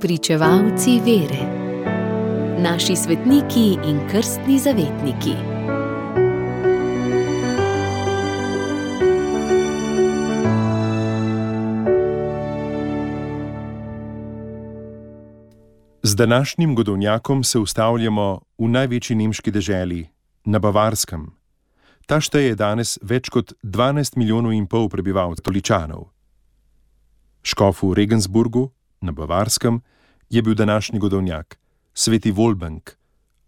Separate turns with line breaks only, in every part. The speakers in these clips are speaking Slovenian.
Pričevalci vere, naši svetniki in krstni zavetniki.
Z današnjim godovnjakom se ustavljamo v največji nemški deželi, na Bavarskem. Ta šteje danes več kot 12 milijonov in pol prebivalcev, toličanov. Škof v Regensburgu, na Bavarskem, je bil današnji godovnjak, sveti Wolfgang,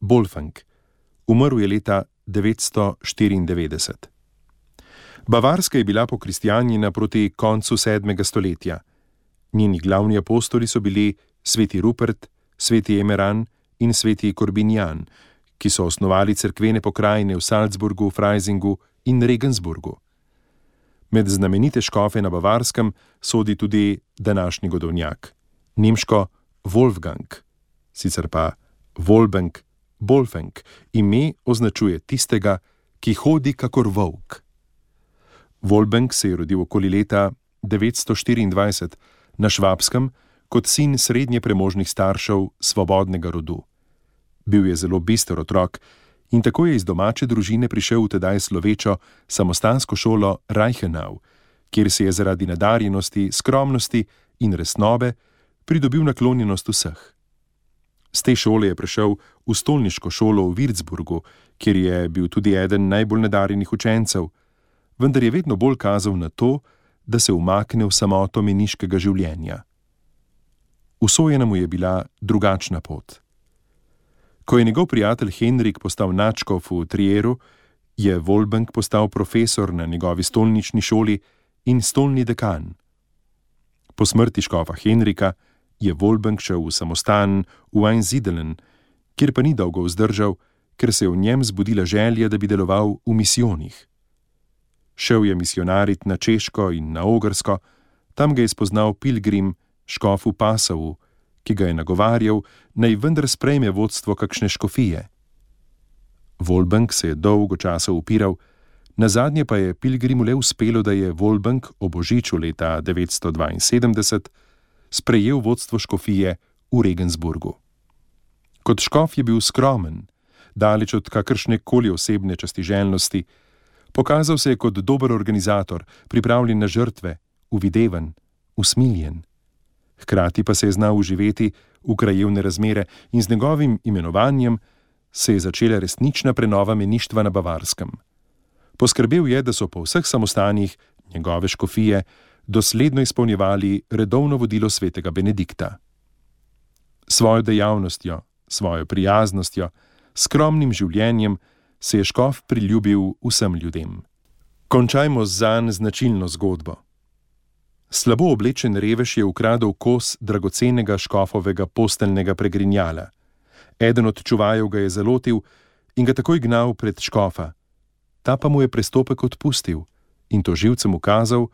Bolfang, umrl je leta 994. Bavarska je bila pokristijanjena proti koncu 7. stoletja. Njeni glavni apostoli so bili sveti Rupert, sveti Emeran in sveti Korbinjan, ki so osnovali cerkvene pokrajine v Salzburgu, Freisingu in Regensburgu. Med znamenite škofe na Bavarskem sodi tudi današnji godovnjak, nemško Wolfgang, sicer pa Wolfgang, Bolfeng, ime označuje tistega, ki hodi kakor volk. Wolfgang se je rodil okoli leta 924 na Švabskem kot sin srednje premožnih staršev svobodnega rodu. Bil je zelo bister otrok in tako je iz domače družine prišel v tedaj slovečo samostansko šolo Reichenau, kjer si je zaradi nadarjenosti, skromnosti in resnobe pridobil naklonjenost vseh. Z te šole je prešel v stolniško šolo v Würzburgu, kjer je bil tudi eden najbolj nadarjenih učencev, vendar je vedno bolj kazal na to, da se umakne v samoto meniškega življenja. Usojena mu je bila drugačna pot. Ko je njegov prijatelj Henrik postal načkov v Trieru, je Wolfgang postal profesor na njegovi stolnični šoli in stolni dekan. Po smrti škofa Henrika je Wolfgang šel v samostan v Einzidelen, kjer pa ni dolgo vzdržal, ker se je v njem zbudila želja, da bi deloval v misijonih. Šel je misionarit na Češko in na Ogrsko, tam ga je spoznal Pilgrim, škofu Pasovu, ki ga je nagovarjal, naj vendar sprejme vodstvo kakšne škofije. Volbank se je dolgo časa upiral, na zadnje pa je Pilgrimu le uspelo, da je Volbank o božiču leta 972 sprejel vodstvo škofije v Regensburgu. Kot škof je bil skromen, daleč od kakršne koli osebne častiželjnosti, pokazal se je kot dober organizator, pripravljen na žrtve, uvideven, usmiljen hkrati pa se je znal uživeti v krajevne razmere in z njegovim imenovanjem se je začela resnična prenova meništva na Bavarskem. Poskrbel je, da so po vseh samostanjih njegove škofije dosledno izpolnjevali redovno vodilo svetega Benedikta. Svojo dejavnostjo, svojo prijaznostjo, skromnim življenjem se je škof priljubil vsem ljudem. Končajmo z zanj značilno zgodbo. Slabo oblečen revež je ukradel kos dragocenega škofovega posteljnega pregrinjala. Eden od čuvajev ga je zalotil in ga takoj gnal pred škofa. Ta pa mu je prestopek odpustil in to živcem ukazal,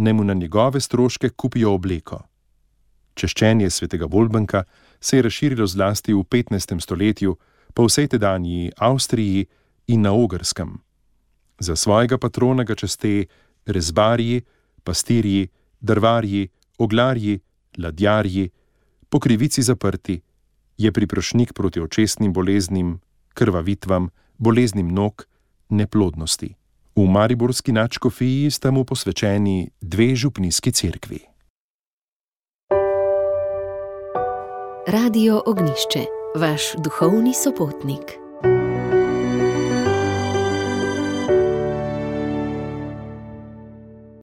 naj mu na njegove stroške kupijo obleko. Češčenje svetega Volbanka se je razširilo zlasti v 15. stoletju po vsej tedanji Avstriji in na Ogrskem. Za svojega patrona ga česte rezbarji, pastirji, drvarji, oglarji, ladjarji, po krivici zaprti, je priprošnik proti očesnim boleznim, krvavitvam, boleznim nog, neplodnosti. V Mariborski načkofiji sta mu posvečeni dve župnijski cerkvi.
Radio Ognišče, vaš duhovni sopotnik.